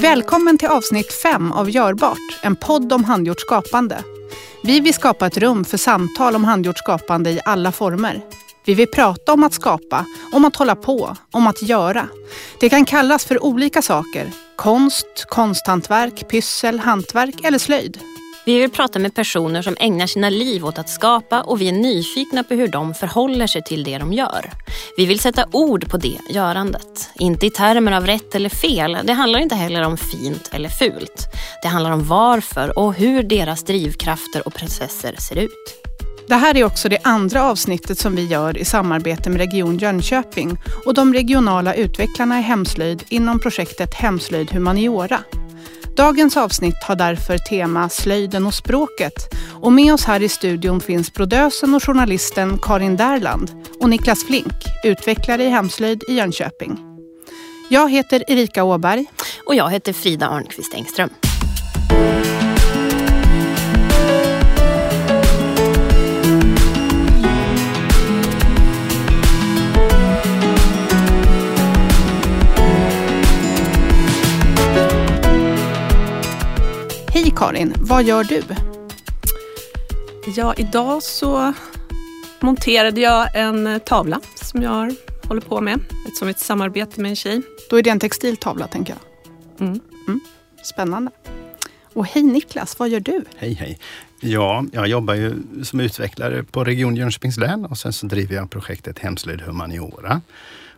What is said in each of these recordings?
Välkommen till avsnitt 5 av Görbart, en podd om handgjort skapande. Vi vill skapa ett rum för samtal om handgjort skapande i alla former. Vi vill prata om att skapa, om att hålla på, om att göra. Det kan kallas för olika saker. Konst, konsthantverk, pyssel, hantverk eller slöjd. Vi vill prata med personer som ägnar sina liv åt att skapa och vi är nyfikna på hur de förhåller sig till det de gör. Vi vill sätta ord på det görandet. Inte i termer av rätt eller fel. Det handlar inte heller om fint eller fult. Det handlar om varför och hur deras drivkrafter och processer ser ut. Det här är också det andra avsnittet som vi gör i samarbete med Region Jönköping och de regionala utvecklarna i hemslöjd inom projektet Hemslöjd Humaniora. Dagens avsnitt har därför tema Slöjden och språket. Och med oss här i studion finns brodösen och journalisten Karin Därland och Niklas Flink, utvecklare i hemslöjd i Jönköping. Jag heter Erika Åberg. Och jag heter Frida Arnqvist Engström. Karin, vad gör du? Ja, idag så monterade jag en tavla som jag håller på med. Ett, som ett samarbete med en tjej. Då är det en textiltavla tänker jag. Mm. Mm. Spännande. Och hej Niklas, vad gör du? Hej hej. Ja, jag jobbar ju som utvecklare på Region Jönköpings län och sen så driver jag projektet Hemslöjd Humaniora.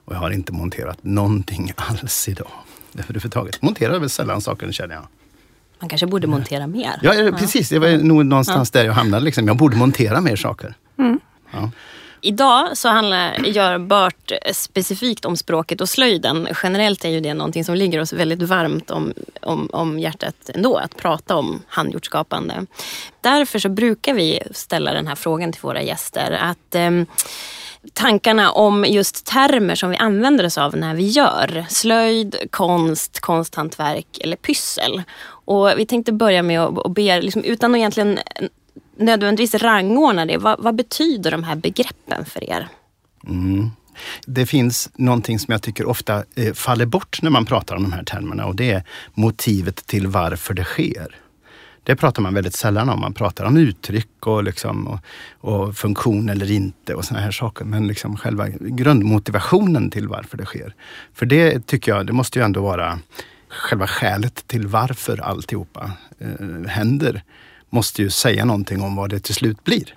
Och jag har inte monterat någonting alls idag. Överhuvudtaget. Monterar väl sällan saker känner jag. Man kanske borde montera mer. Ja, ja. precis. Det var nog någonstans där jag hamnade. Liksom. Jag borde montera mer saker. Mm. Ja. Idag så handlar Görbart specifikt om språket och slöjden. Generellt är ju det någonting som ligger oss väldigt varmt om, om, om hjärtat ändå, att prata om handgjort skapande. Därför så brukar vi ställa den här frågan till våra gäster. Att eh, tankarna om just termer som vi använder oss av när vi gör slöjd, konst, konsthantverk eller pyssel. Och vi tänkte börja med att be, liksom, utan att egentligen nödvändigtvis rangordna det, vad, vad betyder de här begreppen för er? Mm. Det finns någonting som jag tycker ofta eh, faller bort när man pratar om de här termerna och det är motivet till varför det sker. Det pratar man väldigt sällan om. Man pratar om uttryck och, liksom, och, och funktion eller inte och såna här saker. Men liksom själva grundmotivationen till varför det sker. För det tycker jag, det måste ju ändå vara själva skälet till varför alltihopa eh, händer. Måste ju säga någonting om vad det till slut blir.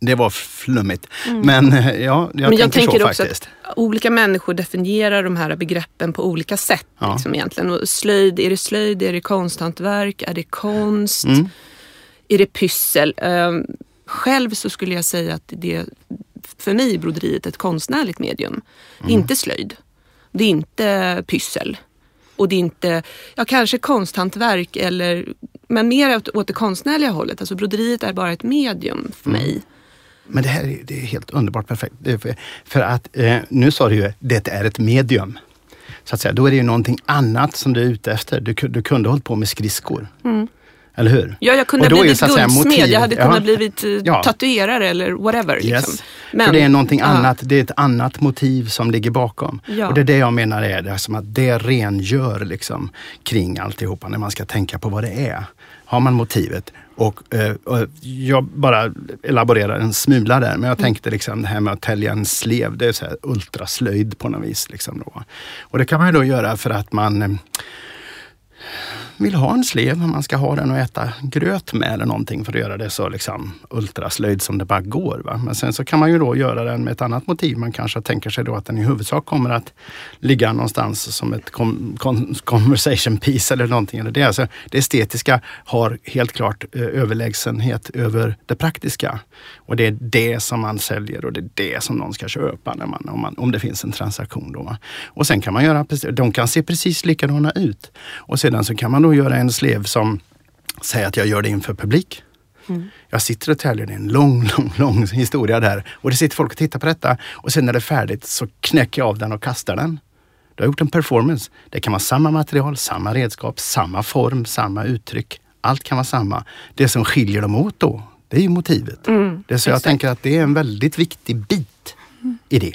Det var flummigt. Mm. Men ja, jag, Men jag tänker, tänker så också faktiskt. att olika människor definierar de här begreppen på olika sätt. Ja. Liksom, egentligen. Och slöjd, är det slöjd? Är det konsthantverk? Är det konst? Mm. Är det pyssel? Um, själv så skulle jag säga att det för mig är broderiet ett konstnärligt medium. Mm. Inte slöjd. Det är inte pyssel. Och det är inte, ja kanske konsthantverk eller, men mer åt, åt det konstnärliga hållet. Alltså broderiet är bara ett medium för Mm. mig. Men det här är, det är helt underbart perfekt. För, för att eh, nu sa du ju, det är ett medium. Så att säga, då är det ju någonting annat som du är ute efter. Du, du kunde ha hållit på med skridskor. Eller hur? Ja, jag kunde ha är blivit guldsmed, motiv- jag hade Ja. kunnat blivit eh, Ja. tatuerare eller whatever. Yes. Liksom. För det är någonting ja. annat, det är ett annat motiv som ligger bakom. Ja. Och det är det jag menar är, det är som att det rengör liksom kring alltihopa när man ska tänka på vad det är. Har man motivet och, eh, och jag bara elaborerar en smula där, Mm. men jag tänkte liksom det här med att tälja en slev, det är så här ultraslöjd på något vis. Liksom då. Och det kan man ju då göra för att man eh, vill ha en slev, man ska ha den och äta gröt med eller någonting för att göra det så liksom ultraslöjd som det bara går. Va? Men sen så kan man ju då göra den med ett annat motiv. Man kanske tänker sig då att den i huvudsak kommer att ligga någonstans som ett com- con- conversation piece eller någonting. Eller det. Alltså, det estetiska har helt klart eh, överlägsenhet över det praktiska. Och det är det som man säljer och det är det som någon ska köpa när man, om, man, om det finns en transaktion. Då. va. Och sen kan man göra, de kan se precis likadana ut. Och sedan så kan man då göra en slev som säger att jag gör det inför publik. Jag sitter och täljer, det är en lång, lång, lång historia där. Och det sitter folk och tittar på detta och sen när det är färdigt så knäcker jag av den och kastar den. Du har gjort en performance. Det kan vara samma material, samma redskap, samma form, samma uttryck. Allt kan vara samma. Det som skiljer dem åt då, det är ju motivet. det är så jag tänker att det är en väldigt viktig bit i det.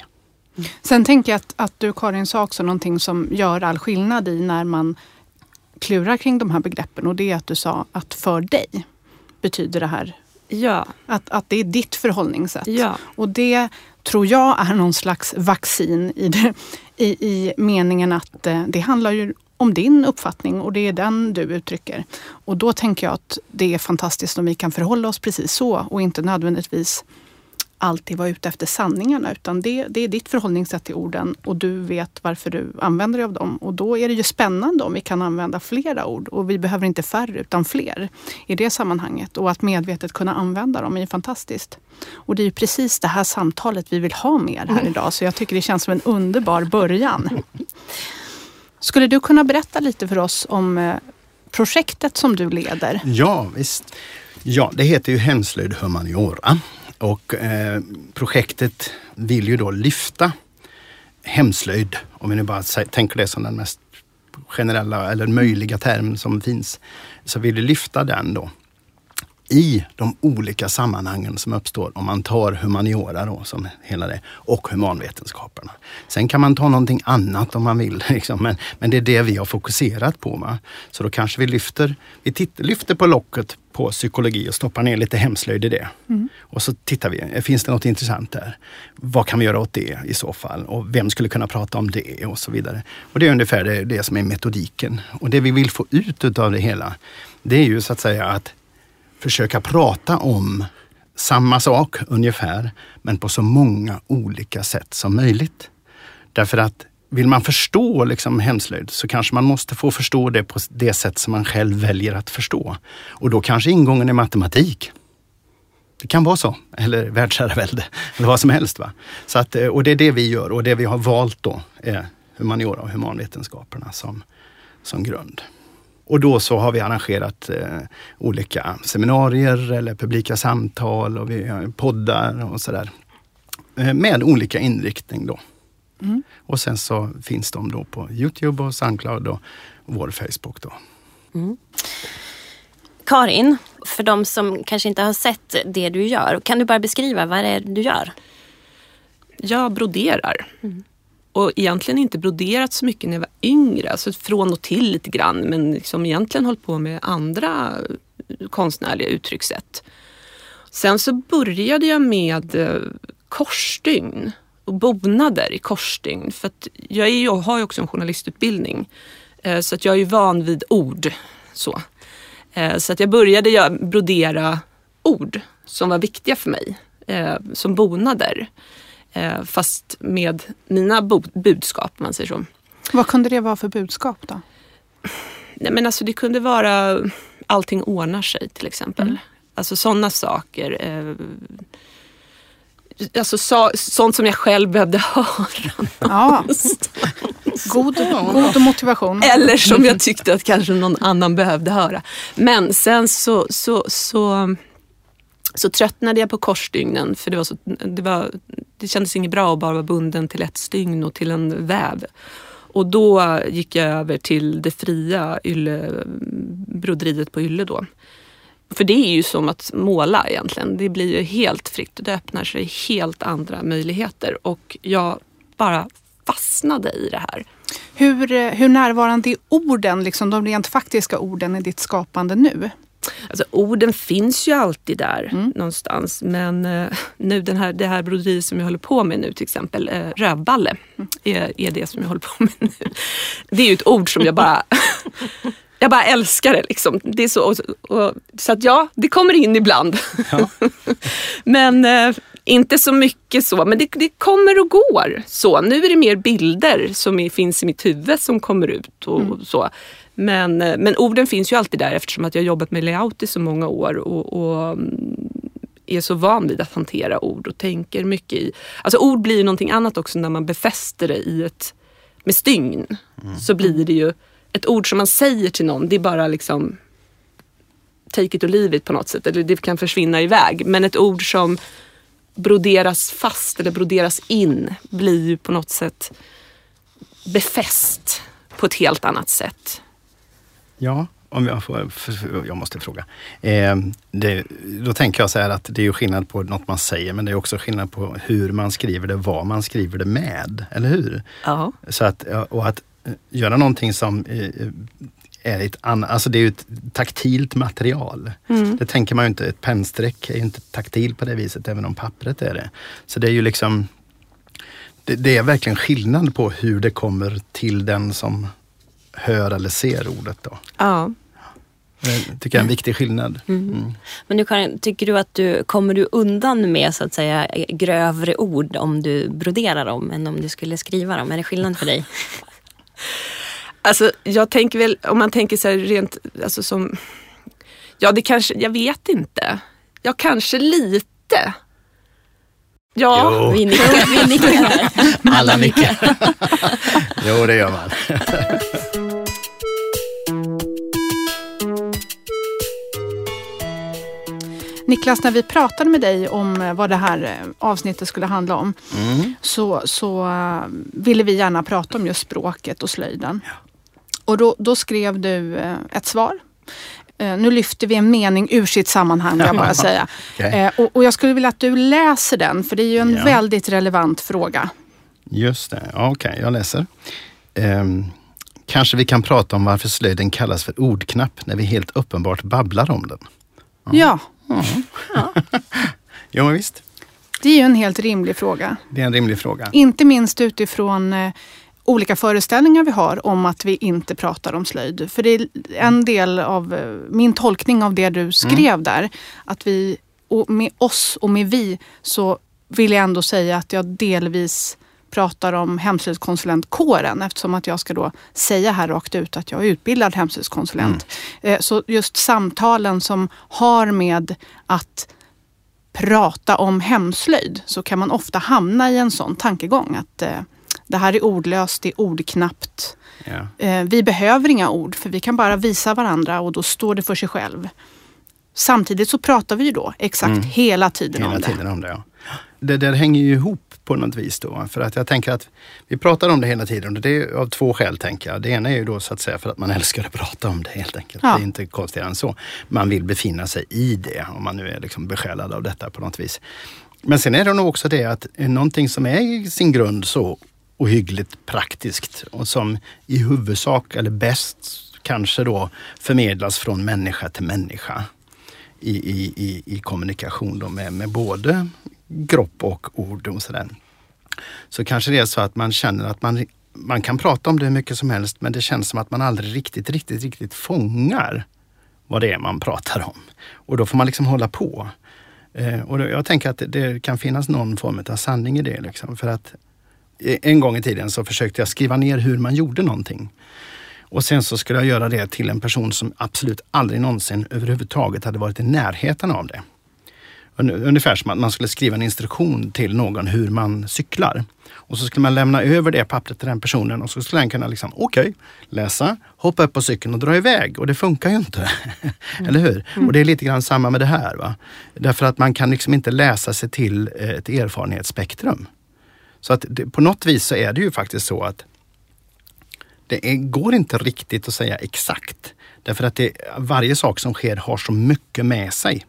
Sen tänker jag att, att du Karin sa också någonting som gör all skillnad i när man klurar kring de här begreppen och det är att du sa att för dig betyder det här Ja, att, att det är ditt förhållningssätt. ja. Och det tror jag är någon slags vaccin i, det, i, i meningen att eh, det handlar ju om din uppfattning och det är den du uttrycker. Och då tänker jag att det är fantastiskt om vi kan förhålla oss precis så och inte nödvändigtvis alltid vara ute efter sanningarna utan det, det är ditt förhållningssätt till orden och du vet varför du använder dig av dem. Och då är det ju spännande om vi kan använda flera ord och vi behöver inte färre utan fler i det sammanhanget. Och att medvetet kunna använda dem är ju fantastiskt. Och det är ju precis det här samtalet vi vill ha mer här idag så jag tycker det känns som en underbar början. Skulle du kunna berätta lite för oss om eh, projektet som du leder? Ja, visst. Ja, det heter ju Hemslöjd Humaniora och eh, projektet vill ju då lyfta hemslöjd, om vi nu bara tänker det som den mest generella eller möjliga term som finns, så vill vi lyfta den då i de olika sammanhangen som uppstår om man tar humaniora då, som hela det, och humanvetenskaperna. Sen kan man ta någonting annat om man vill, liksom, men, men det är det vi har fokuserat på. Va? Så då kanske vi lyfter, vi titt, lyfter på locket på psykologi och stoppar ner lite hemslöjd i det. Och så tittar vi, finns det något intressant där? Vad kan vi göra åt det i så fall? Och vem skulle kunna prata om det? Och så vidare. Och det är ungefär det, det som är metodiken. Och det vi vill få ut utav det hela, det är ju så att säga att försöka prata om samma sak ungefär, men på så många olika sätt som möjligt. Därför att vill man förstå liksom hemslöjd så kanske man måste få förstå det på det sätt som man själv väljer att förstå. Och då kanske ingången är matematik. Det kan vara så, eller världsherravälde, eller vad som helst. Va? Så att, eh, och det är det vi gör och det vi har valt då är humaniora och humanvetenskaperna som, som grund. Och då så har vi arrangerat eh, olika seminarier eller publika samtal och vi har poddar och sådär. Eh, med olika inriktning då. Mm. Och sen så finns de då på Youtube och Soundcloud och vår Facebook då. Karin, för de som kanske inte har sett det du gör, kan du bara beskriva vad det är du gör? Jag broderar. Och egentligen inte broderat så mycket när jag var yngre. Alltså från och till lite grann. Men liksom egentligen hållit på med andra konstnärliga uttryckssätt. Sen så började jag med eh, korsstygn och bonader i korsstygn. För att jag, är jag har ju också en journalistutbildning. Eh, så att jag är ju van vid ord. Så, eh, så att jag började brodera ord som var viktiga för mig. Som bonader. Eh, Fast med mina budskap, om man säger så. Vad kunde det vara för budskap då? Nej, men alltså det kunde vara allting ordnar sig till exempel. Alltså sådana saker. Eh, alltså så, sånt som jag själv behövde höra. Ja, god, god motivation. Eller som jag tyckte att kanske någon annan behövde höra. Men sen så, så, så, så tröttnade jag på korsstygnen för det, var så, det, var, det kändes inget bra att bara vara bunden till ett stygn och till en väv. Och då gick jag över till det fria ylle, broderiet på ylle då. För det är ju som att måla egentligen. Det blir ju helt fritt. Det öppnar sig helt andra möjligheter. Och jag bara fastnade i det här. Hur, hur närvarande är orden, liksom de rent faktiska orden i ditt skapande nu? Alltså, orden finns ju alltid där någonstans. Men eh, nu den här, det här broderiet som jag håller på med nu till exempel, eh, rövballe, är, är det som jag håller på med nu. Det är ju ett ord som jag bara jag bara älskar det. Liksom. det är så, och, och, så att ja, det kommer in ibland. men eh, inte så mycket så. Men det, det kommer och går. så. Nu är det mer bilder som är, finns i mitt huvud som kommer ut. och så. Men, eh, men orden finns ju alltid där eftersom att jag har jobbat med layout i så många år. och, och mm, är så van vid att hantera ord och tänker mycket i... Alltså ord blir ju någonting annat också när man befäster det i ett... Med stygn så blir det ju ett ord som man säger till någon. Det är bara liksom take it or leave it på något sätt. Eller det kan försvinna iväg. Men ett ord som broderas fast eller broderas in blir ju på något sätt befäst på ett helt annat sätt. Ja, om jag får, jag måste fråga. Eh, det, då tänker jag så här att det är ju skillnad på något man säger men det är också skillnad på hur man skriver det, vad man skriver det med. Eller hur? Ja. Så att, och att eh, göra någonting som eh, är ett annat, alltså det är ju ett taktilt material. Mm. Det tänker man ju inte, ett pennstreck är ju inte taktil på det viset även om pappret är det. Så det är ju liksom det, det är verkligen skillnad på hur det kommer till den som hör eller ser ordet. Då. Ja. Det tycker jag är en viktig skillnad. Mm. Mm. Men nu Karin, tycker du att du kommer du undan med så att säga grövre ord om du broderar dem än om du skulle skriva dem? Är det skillnad för dig? Alltså jag tänker väl, om man tänker så här rent, alltså som, ja det kanske, jag vet inte. Ja kanske lite. Ja. Jo. Vi nickar. Vi nickar. Alla nickar. jo det gör man. Niklas, när vi pratade med dig om eh, vad det här eh, avsnittet skulle handla om mm. så, så uh, ville vi gärna prata om just språket och slöjden. Ja. Och då, då skrev du ett svar. Nu lyfter vi en mening ur sitt sammanhang, vill jag bara säga. okay. och, och, jag skulle vilja att du läser den, för det är ju en ja. väldigt relevant fråga. Just det, okej, okay, jag läser. Um, kanske vi kan prata om varför slöjden kallas för ordknapp när vi helt uppenbart babblar om den. Ja, Ja. jo, visst. Det är ju en helt rimlig fråga. Det är en rimlig fråga. Inte minst utifrån eh, olika föreställningar vi har om att vi inte pratar om slöjd. För det är en del av eh, min tolkning av det du skrev mm. där. Att vi, och med oss och med vi, så vill jag ändå säga att jag delvis pratar om hemslöjdskonsulentkåren eftersom att jag ska då säga här rakt ut att jag är utbildad hemslöjdskonsulent. Mm. Eh, så just samtalen som har med att prata om hemslöjd så kan man ofta hamna i en sån tankegång att eh, det här är ordlöst, det är ordknappt. Eh, vi behöver inga ord för vi kan bara visa varandra och då står det för sig själv. Samtidigt så pratar vi ju då exakt mm. hela tiden hela om det. Tiden om det, ja. Det där hänger ju ihop på något vis då. För att jag tänker att vi pratar om det hela tiden och det är av två skäl tänker jag. Det ena är ju då så att säga för att man älskar att prata om det helt enkelt. Ja. Det är inte konstigare än så. Man vill befinna sig i det om man nu är liksom besjälad av detta på något vis. Men sen är det nog också det att någonting som är i sin grund så ohyggligt praktiskt och som i huvudsak eller bäst kanske då förmedlas från människa till människa i, i, i, i kommunikation med, med både kropp och ord och sådär. Så kanske det är så att man känner att man, man kan prata om det hur mycket som helst men det känns som att man aldrig riktigt, riktigt, riktigt fångar vad det är man pratar om. Och då får man liksom hålla på. Eh, och då, jag tänker att det, kan finnas någon form av sanning i det. Liksom, för att en gång i tiden så försökte jag skriva ner hur man gjorde någonting. Och sen så skulle jag göra det till en person som absolut aldrig någonsin överhuvudtaget hade varit i närheten av det. Ungefär som att man skulle skriva en instruktion till någon hur man cyklar. Och så skulle man lämna över det pappret till den personen och så skulle den kunna liksom, okej, okay, läsa, hoppa upp på cykeln och dra iväg. Och det funkar ju inte. Mm. Eller hur? Mm. Och det är lite grann samma med det här. Va? Därför att man kan liksom inte läsa sig till eh, ett erfarenhetsspektrum. Så att det, på något vis så är det ju faktiskt så att det är, går inte riktigt att säga exakt. Därför att det, varje sak som sker har så mycket med sig.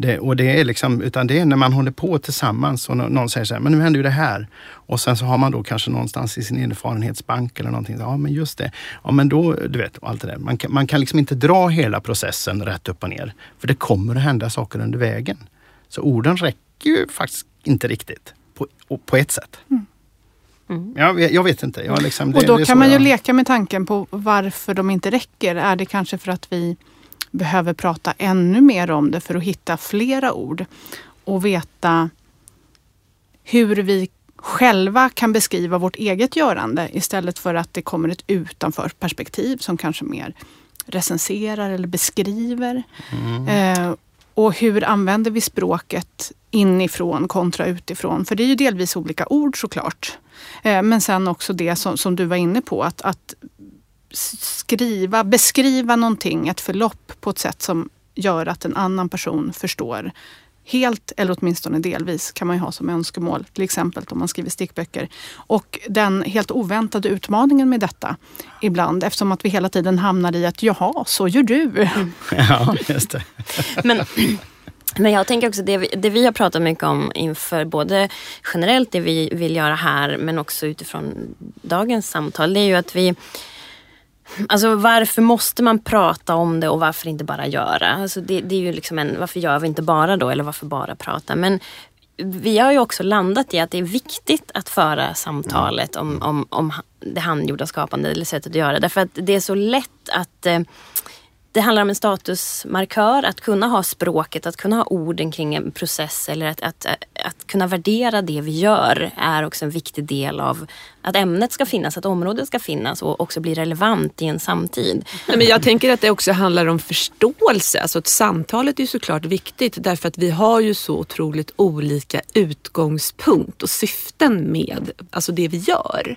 Det, och det är liksom, utan det är när man håller på tillsammans och någon säger så här, men nu händer ju det här. Och sen så har man då kanske någonstans i sin erfarenhetsbank eller någonting, ja men just det. Ja men då, du vet, allt det där. Man kan, man kan liksom inte dra hela processen rätt upp och ner. För det kommer att hända saker under vägen. Så orden räcker ju faktiskt inte riktigt på, på ett sätt. Mm. Mm. Jag, jag, vet inte. Jag liksom, det, och då kan man ju jag... leka med tanken på varför de inte räcker. Är det kanske för att vi behöver prata ännu mer om det för att hitta flera ord och veta hur vi själva kan beskriva vårt eget görande istället för att det kommer ett utanför perspektiv som kanske mer recenserar eller beskriver. Mm. Eh, och hur använder vi språket inifrån kontra utifrån? För det är ju delvis olika ord såklart. Eh, men sen också det som, som du var inne på, att, att skriva, beskriva någonting, ett förlopp på ett sätt som gör att en annan person förstår helt eller åtminstone delvis kan man ju ha som önskemål, till exempel om man skriver stickböcker. Och den helt oväntade utmaningen med detta ibland eftersom att vi hela tiden hamnar i att jaha, så gör du. Mm. Ja, just det. Men, men jag tänker också det vi, det vi har pratat mycket om inför både generellt det vi vill göra här men också utifrån dagens samtal. Det är ju att vi Alltså varför måste man prata om det och varför inte bara göra? Alltså det, det är ju liksom en, varför gör vi inte bara då eller varför bara prata? Men vi har ju också landat i att det är viktigt att föra samtalet om, om, om det handgjorda skapandet. eller sättet att göra det. Därför att det är så lätt att eh, det handlar om en statusmarkör, att kunna ha språket, att kunna ha orden kring en process eller att, att, att kunna värdera det vi gör är också en viktig del av att ämnet ska finnas, att området ska finnas och också bli relevant i en samtid. Nej, men jag tänker att det också handlar om förståelse. Alltså att samtalet är såklart viktigt därför att vi har ju så otroligt olika utgångspunkt och syften med alltså det vi gör.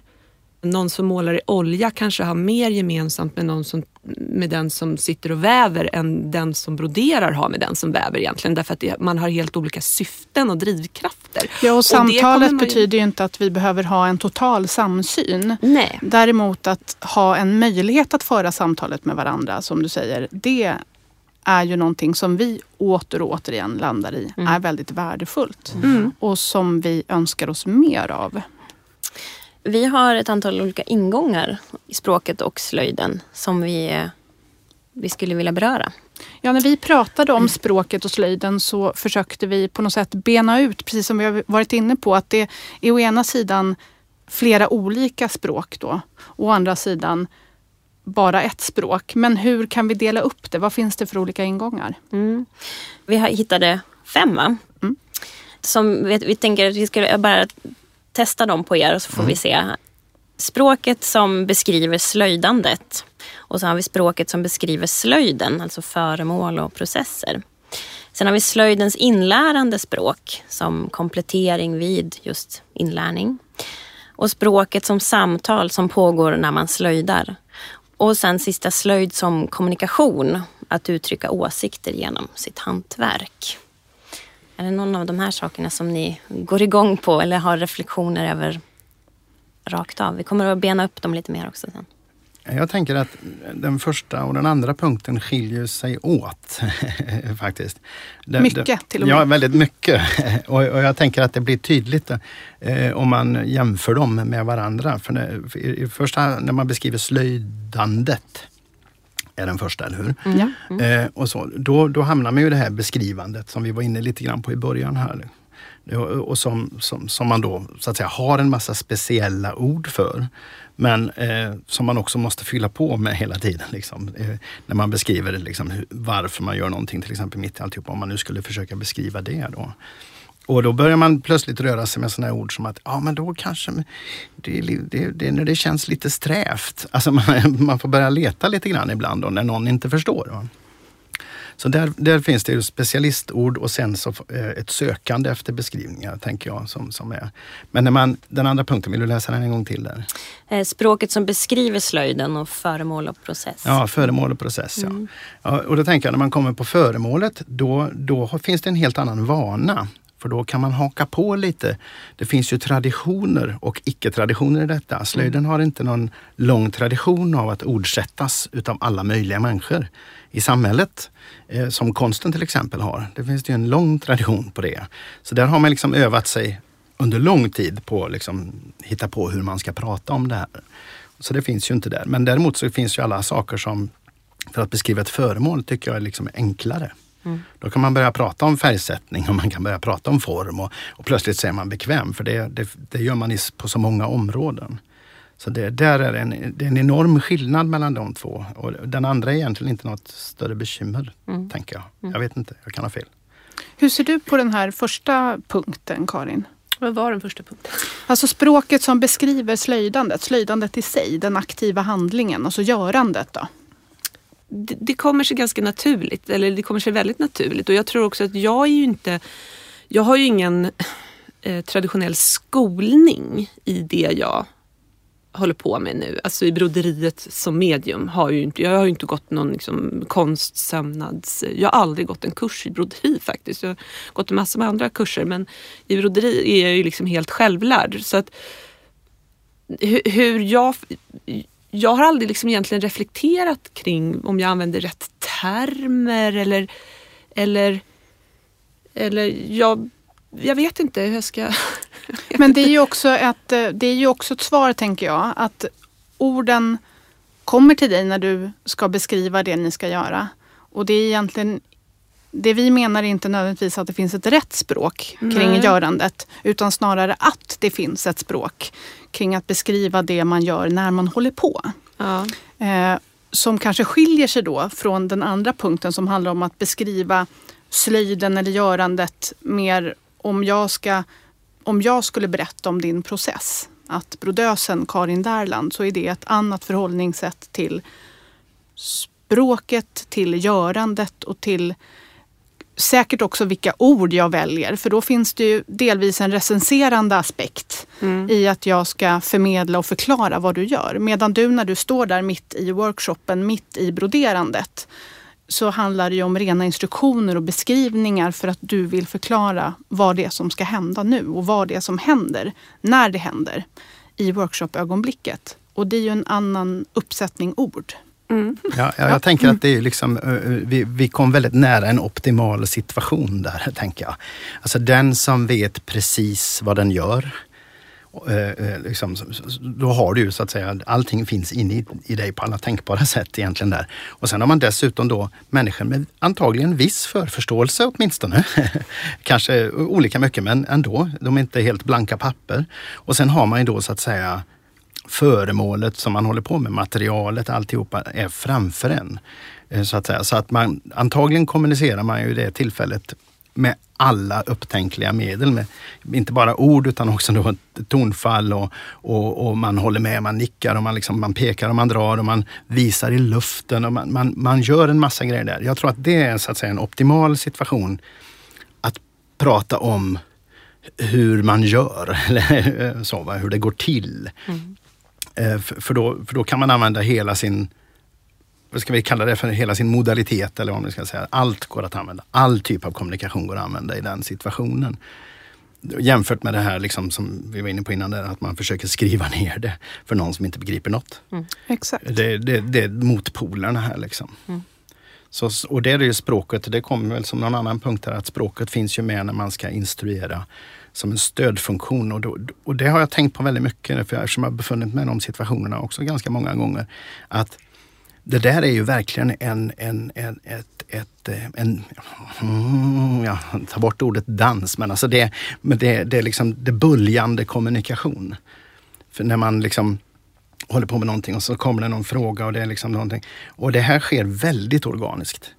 Någon som målar i olja kanske har mer gemensamt med, någon som, med den som sitter och väver än den som broderar har med den som väver egentligen. Därför att det, man har helt olika syften och drivkrafter. Ja, och, och samtalet betyder ju inte att vi behöver ha en total samsyn. Nej. Däremot att ha en möjlighet att föra samtalet med varandra, som du säger, det är ju någonting som vi åter och återigen landar i mm. är väldigt värdefullt. Mm. Och som vi önskar oss mer av. Vi har ett antal olika ingångar i språket och slöjden som vi, vi skulle vilja beröra. Ja, när vi pratade om språket och slöjden så försökte vi på något sätt bena ut, precis som vi har varit inne på, att det är å ena sidan flera olika språk då. Å andra sidan bara ett språk. Men hur kan vi dela upp det? Vad finns det för olika ingångar? Mm. Vi hittade fem va? Mm. Som vi, vi tänker att vi ska bara testa dem på er och så får mm. vi se. Språket som beskriver slöjdandet. Och så har vi språket som beskriver slöjden, alltså föremål och processer. Sen har vi slöjdens inlärande språk som komplettering vid just inlärning. Och språket som samtal som pågår när man slöjdar. Och sen sista slöjd som kommunikation, att uttrycka åsikter genom sitt hantverk. Är det någon av de här sakerna som ni går igång på eller har reflektioner över rakt av? Vi kommer att bena upp dem lite mer också sen. Jag tänker att den första och den andra punkten skiljer sig åt. faktiskt. Det, mycket det, till och med. Ja, väldigt mycket. och, och, jag tänker att det blir tydligt eh, om man jämför dem med varandra. För, det, för i, i första, när man beskriver slöjdandet är den första, eller hur? Mm. Mm. Eh, och så, då, då hamnar man ju i det här beskrivandet som vi var inne lite grann på i början här. Och som, som, som man då så att säga har en massa speciella ord för. Men eh, som man också måste fylla på med hela tiden. Liksom. Eh, när man beskriver liksom, hur, varför man gör någonting, till exempel mitt i alltihop. Om man nu skulle försöka beskriva det. Då. Och då börjar man plötsligt röra sig med sådana ord som att, ja men då kanske, det, det, det, när det känns lite strävt. Alltså man, man, får börja leta lite grann ibland då, när någon inte förstår. Va? Så där, där finns det ju specialistord och sen så eh, ett sökande efter beskrivningar, tänker jag. Som, som är. Men när man, den andra punkten, vill du läsa den en gång till? där? Eh, språket som beskriver slöjden och föremål och process. Ja, föremål och process. Mm. Ja. ja. och då tänker jag, när man kommer på föremålet, då, då finns det en helt annan vana. För då kan man haka på lite. Det finns ju traditioner och icke-traditioner i detta. Slöjden har inte någon lång tradition av att ordsättas utav alla möjliga människor i samhället. Eh, som konsten till exempel har. Det finns ju en lång tradition på det. Så där har man liksom övat sig under lång tid på att liksom hitta på hur man ska prata om det här. Så det finns ju inte där. Men däremot så finns ju alla saker som för att beskriva ett föremål tycker jag är liksom enklare. Mm. Då kan man börja prata om färgsättning och man kan börja prata om form och, och plötsligt så är man bekväm för det, det, det gör man på så många områden. Så det, där är en, det är en enorm skillnad mellan de två. Och den andra är egentligen inte något större bekymmer, mm. tänker jag. Mm. Jag vet inte, jag kan ha fel. Hur ser du på den här första punkten, Karin? Vad var den första punkten? Alltså språket som beskriver slöjdandet, slöjdandet i sig, den aktiva handlingen, alltså görandet då? Det, det, kommer sig ganska naturligt, eller det kommer sig väldigt naturligt. Och jag tror också att jag är ju inte, jag har ju ingen eh, traditionell skolning i det jag håller på med nu, alltså i broderiet som medium, har ju inte, jag har ju inte gått någon liksom konstsömnads... Jag har aldrig gått en kurs i broderi faktiskt. Jag har gått en massa med andra kurser men i broderi är jag ju liksom helt självlärd. Så att hur, hur jag... Jag har aldrig liksom egentligen reflekterat kring om jag använder rätt termer eller, eller, eller jag, jag vet inte hur jag ska Men det är, ju också ett, det är ju också ett svar, tänker jag, att orden kommer till dig när du ska beskriva det ni ska göra. Och det är egentligen det vi menar är inte nödvändigtvis att det finns ett rätt språk kring Nej. görandet utan snarare att det finns ett språk kring att beskriva det man gör när man håller på. Ja. Eh, som kanske skiljer sig då från den andra punkten som handlar om att beskriva slöjden eller görandet mer om jag ska om jag skulle berätta om din process, att brodösen Karin Därland, så är det ett annat förhållningssätt till språket, till görandet och till säkert också vilka ord jag väljer. För då finns det ju delvis en recenserande aspekt mm. i att jag ska förmedla och förklara vad du gör. Medan du när du står där mitt i workshopen, mitt i broderandet, så handlar det ju om rena instruktioner och beskrivningar för att du vill förklara vad det är som ska hända nu och vad det är som händer när det händer i workshopögonblicket. Och det är ju en annan uppsättning ord. Mm. Ja, jag, jag tänker att det är liksom, eh, eh, vi, vi kom väldigt nära en optimal situation där, tänker jag. Alltså den som vet precis vad den gör, eh, liksom, då har du ju så att säga, allting finns inne i, i dig på alla tänkbara sätt egentligen där. Och sen har man dessutom då människor med antagligen viss förförståelse åtminstone. Kanske olika mycket men ändå, de är inte helt blanka papper. Och sen har man ju då så att säga föremålet som man håller på med, materialet, alltihopa är framför en. Eh, så att säga. Så att man antagligen kommunicerar man ju det tillfället med alla upptänkliga medel. Med, inte bara ord utan också då tonfall och, och, och, man håller med, man nickar och man, liksom, man pekar och man drar och man visar i luften och man, man, man gör en massa grejer där. Jag tror att det är så att säga en optimal situation att prata om hur man gör, eller så, hur det går till. Mm. Eh, för, för, då, för då kan man använda hela sin vad ska vi kalla det för, hela sin modalitet eller vad man ska säga. Allt går att använda. All typ av kommunikation går att använda i den situationen. Jämfört med det här liksom, som vi var inne på innan, där, att man försöker skriva ner det för någon som inte begriper något. Mm. Exakt. Det, det, det är motpolerna här. Liksom. Mm. Så, och det är ju språket, det kommer väl som någon annan punkt här, att språket finns ju med när man ska instruera som en stödfunktion. Och, då, och det har jag tänkt på väldigt mycket, för eftersom jag har befunnit mig i de situationerna också ganska många gånger. Att det där är ju verkligen en, en, en, ett, ett, eh, en, mm, ja, ta bort ordet dans, men alltså det, men det, det är liksom det böljande kommunikation. För när man liksom håller på med någonting och så kommer det någon fråga och det är liksom någonting. Och det här sker väldigt organiskt.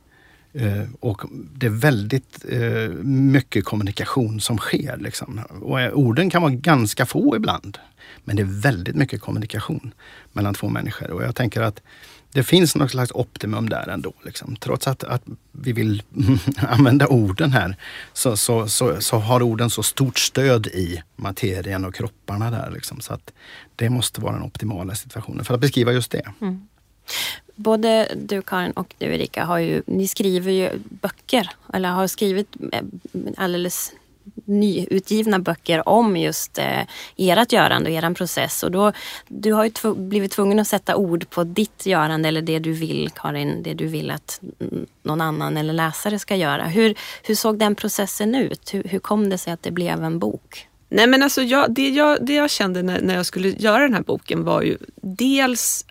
Eh, och det är väldigt eh, mycket kommunikation som sker. Liksom. Och eh, orden kan vara ganska få ibland. Men det är väldigt mycket kommunikation mellan två människor. Och jag tänker att det finns något slags optimum där ändå. Liksom. Trots att, att vi vill använda orden här så, så, så, så, har orden så stort stöd i materien och kropparna där. Liksom. Så att det måste vara den optimala situationen för att beskriva just det. Mm. Både du Karin och du Erika, har ju, ni skriver ju böcker eller har skrivit eh, alldeles nyutgivna böcker om just eh, ert görande och er process. Och då, du har ju tv blivit tvungen att sätta ord på ditt görande eller det du vill, Karin, det du vill att någon annan eller läsare ska göra. Hur, hur såg den processen ut? Hur, hur kom det sig att det blev en bok? Nej men alltså jag, det, jag, det jag kände när, när jag skulle göra den här boken var ju dels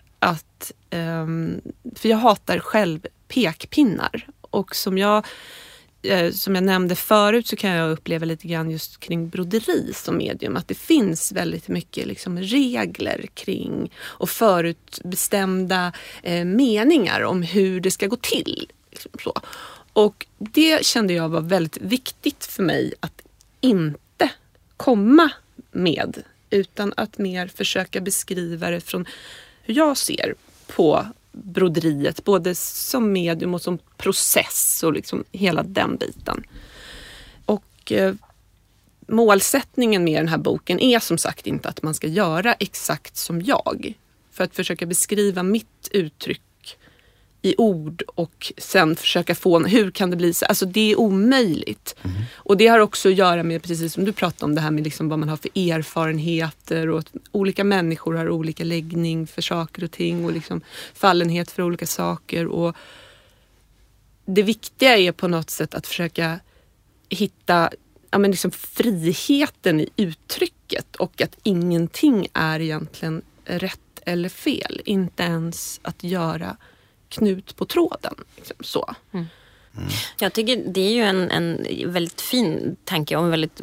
Ehm, för jag hatar själv pekpinnar och som jag Eh, som jag nämnde förut så kan jag uppleva lite grann just kring broderi som medium att det finns väldigt mycket liksom regler kring och förutbestämda eh, meningar om hur det ska gå till. Liksom så. Och det kände jag var väldigt viktigt för mig att inte komma med utan att mer försöka beskriva det från hur jag ser på broderiet, både som medium och som process och liksom hela den biten. Och eh, målsättningen med den här boken är som sagt inte att man ska göra exakt som jag. För att försöka beskriva mitt uttryck i ord och sen försöka få, hur kan det bli så? Alltså det är omöjligt. Mm. Och det har också att göra med, precis som du pratade om, det här med liksom vad man har för erfarenheter och att olika människor har olika läggning för saker och ting och liksom fallenhet för olika saker. Och det viktiga är på något sätt att försöka hitta ja, men liksom friheten i uttrycket och att ingenting är egentligen rätt eller fel. Inte ens att göra knut på tråden. Liksom så. Mm. Mm. Jag tycker det är ju en, en väldigt fin tanke och en väldigt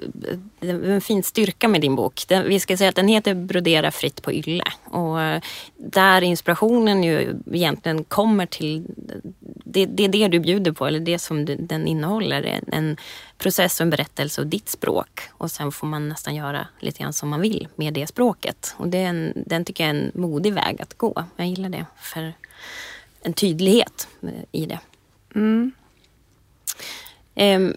en fin styrka med din bok. Den, vi ska säga att den heter Brodera fritt på ylle och eh, där inspirationen ju egentligen kommer till det, det är det du bjuder på eller det som du, den innehåller. En, en process och en berättelse och ditt språk och sen får man nästan göra lite grann som man vill med det språket. Och det är en, den tycker jag är en modig väg att gå. Jag gillar det för en tydlighet i det. Mm. Um,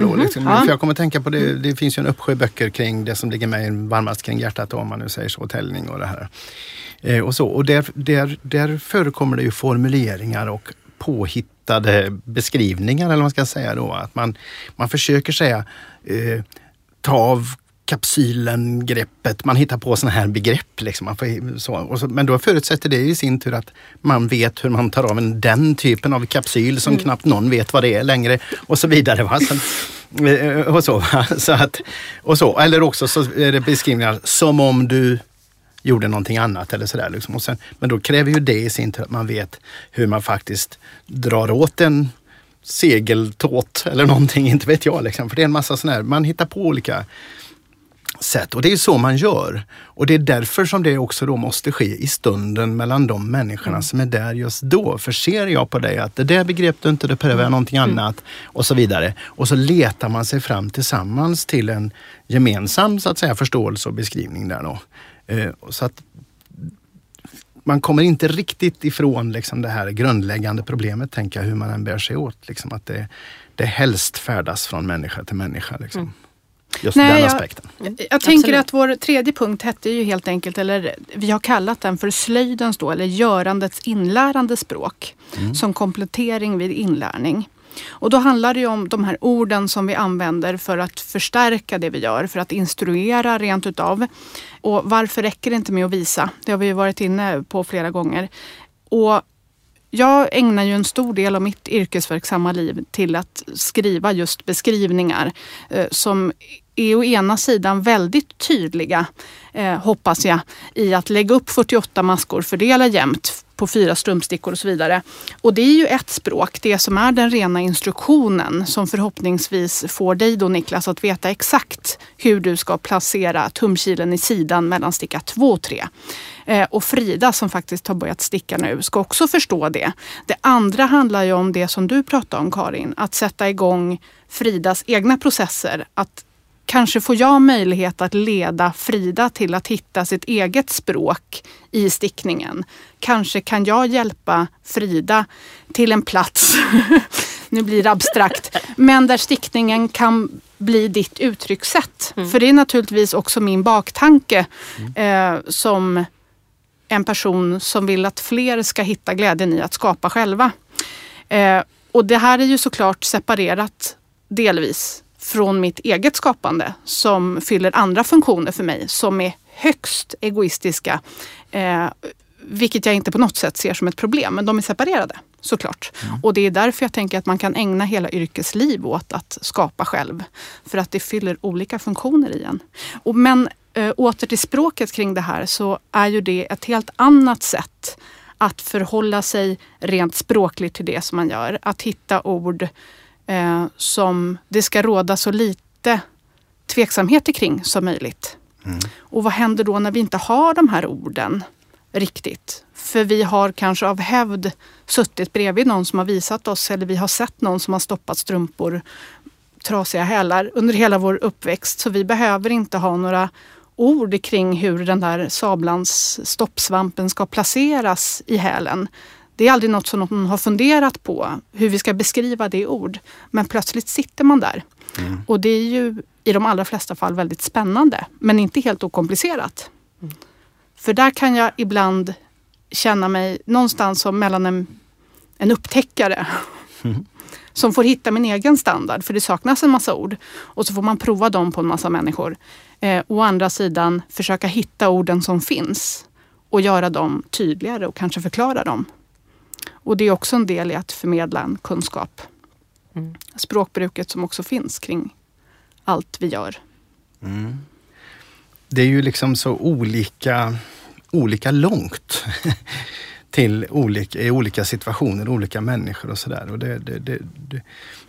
då, liksom. ja. För jag kommer tänka på det, det finns ju en uppsjö böcker kring det som ligger mig varmast kring hjärtat om man nu säger så, täljning och det här. Eh, och så. och där, där, där förekommer det ju formuleringar och påhittade beskrivningar eller vad man ska säga då. Att man, man försöker säga eh, ta av kapsylen, greppet, man hittar på sådana här begrepp. Liksom. Får, så, så, men då förutsätter det i sin tur att man vet hur man tar av en, den typen av kapsyl som mm. knappt någon vet vad det är längre och så vidare. Va? Så, eh, och, så, så att, och så. Eller också så är det beskrivningar som om du gjorde någonting annat eller sådär. Liksom. Och sen, men då kräver ju det i sin tur att man vet hur man faktiskt drar åt en segeltåt eller någonting, inte vet jag. Liksom. För det är en massa sådana här, man hittar på olika sätt. Och det är så man gör. Och det är därför som det också då måste ske i stunden mellan de människorna mm. som är där just då. För ser jag på dig att det där begrep du inte, det behöver jag någonting mm. annat och så vidare. Och så letar man sig fram tillsammans till en gemensam så att säga, förståelse och beskrivning där då. Eh, så att man kommer inte riktigt ifrån liksom det här grundläggande problemet, tänker jag, hur man än bär sig åt. Liksom, att det, det helst färdas från människa till människa. Liksom. Mm. Just Nej, den aspekten. Jag, jag tänker att vår tredje punkt hette ju helt enkelt, eller vi har kallat den för slöjdens då, eller görandets inlärande språk. Mm. Som komplettering vid inlärning. Och då handlar det ju om de här orden som vi använder för att förstärka det vi gör, för att instruera rent utav. Och varför räcker det inte med att visa? Det har vi varit inne på flera gånger. Och jag ägnar ju en stor del av mitt yrkesverksamma liv till att skriva just beskrivningar eh, som är å ena sidan väldigt tydliga, eh, hoppas jag, i att lägga upp 48 maskor, fördela jämnt på fyra strumpstickor och så vidare. Och det är ju ett språk, det som är den rena instruktionen som förhoppningsvis får dig då Niklas att veta exakt hur du ska placera tumkilen i sidan mellan sticka 2 och 3. Eh, och Frida som faktiskt har börjat sticka nu ska också förstå det. Det andra handlar ju om det som du pratade om Karin, att sätta igång Fridas egna processer. Att kanske får jag möjlighet att leda Frida till att hitta sitt eget språk i stickningen. Kanske kan jag hjälpa Frida till en plats, nu blir det abstrakt, men där stickningen kan bli ditt uttryckssätt. Mm. För det är naturligtvis också min baktanke mm. eh, som en person som vill att fler ska hitta glädjen i att skapa själva. Eh, och det här är ju såklart separerat delvis från mitt eget skapande som fyller andra funktioner för mig som är högst egoistiska. Eh, vilket jag inte på något sätt ser som ett problem, men de är separerade såklart. Mm. Och det är därför jag tänker att man kan ägna hela yrkesliv åt att skapa själv. För att det fyller olika funktioner i en. Och men äh, åter till språket kring det här så är ju det ett helt annat sätt att förhålla sig rent språkligt till det som man gör. Att hitta ord eh, som det ska råda så lite tveksamheter kring som möjligt. Mm. Och vad händer då när vi inte har de här orden riktigt? För vi har kanske av hävd suttit bredvid någon som har visat oss eller vi har sett någon som har stoppat strumpor, trasiga hälar under hela vår uppväxt. Så vi behöver inte ha några ord kring hur den där sablans stoppsvampen ska placeras i hälen. Det är aldrig något som någon har funderat på, hur vi ska beskriva det i ord. Men plötsligt sitter man där. Mm. Och det är ju i de allra flesta fall väldigt spännande, men inte helt okomplicerat. Mm. För där kan jag ibland känna mig någonstans som mellan en, en upptäckare mm. som får hitta min egen standard, för det saknas en massa ord. Och så får man prova dem på en massa människor. Eh, å andra sidan försöka hitta orden som finns och göra dem tydligare och kanske förklara dem. Och det är också en del i att förmedla en kunskap. Mm. Språkbruket som också finns kring allt vi gör. Mm. Det är ju liksom så olika, olika långt till olika, i olika situationer, olika människor och sådär. Det, det, det, det,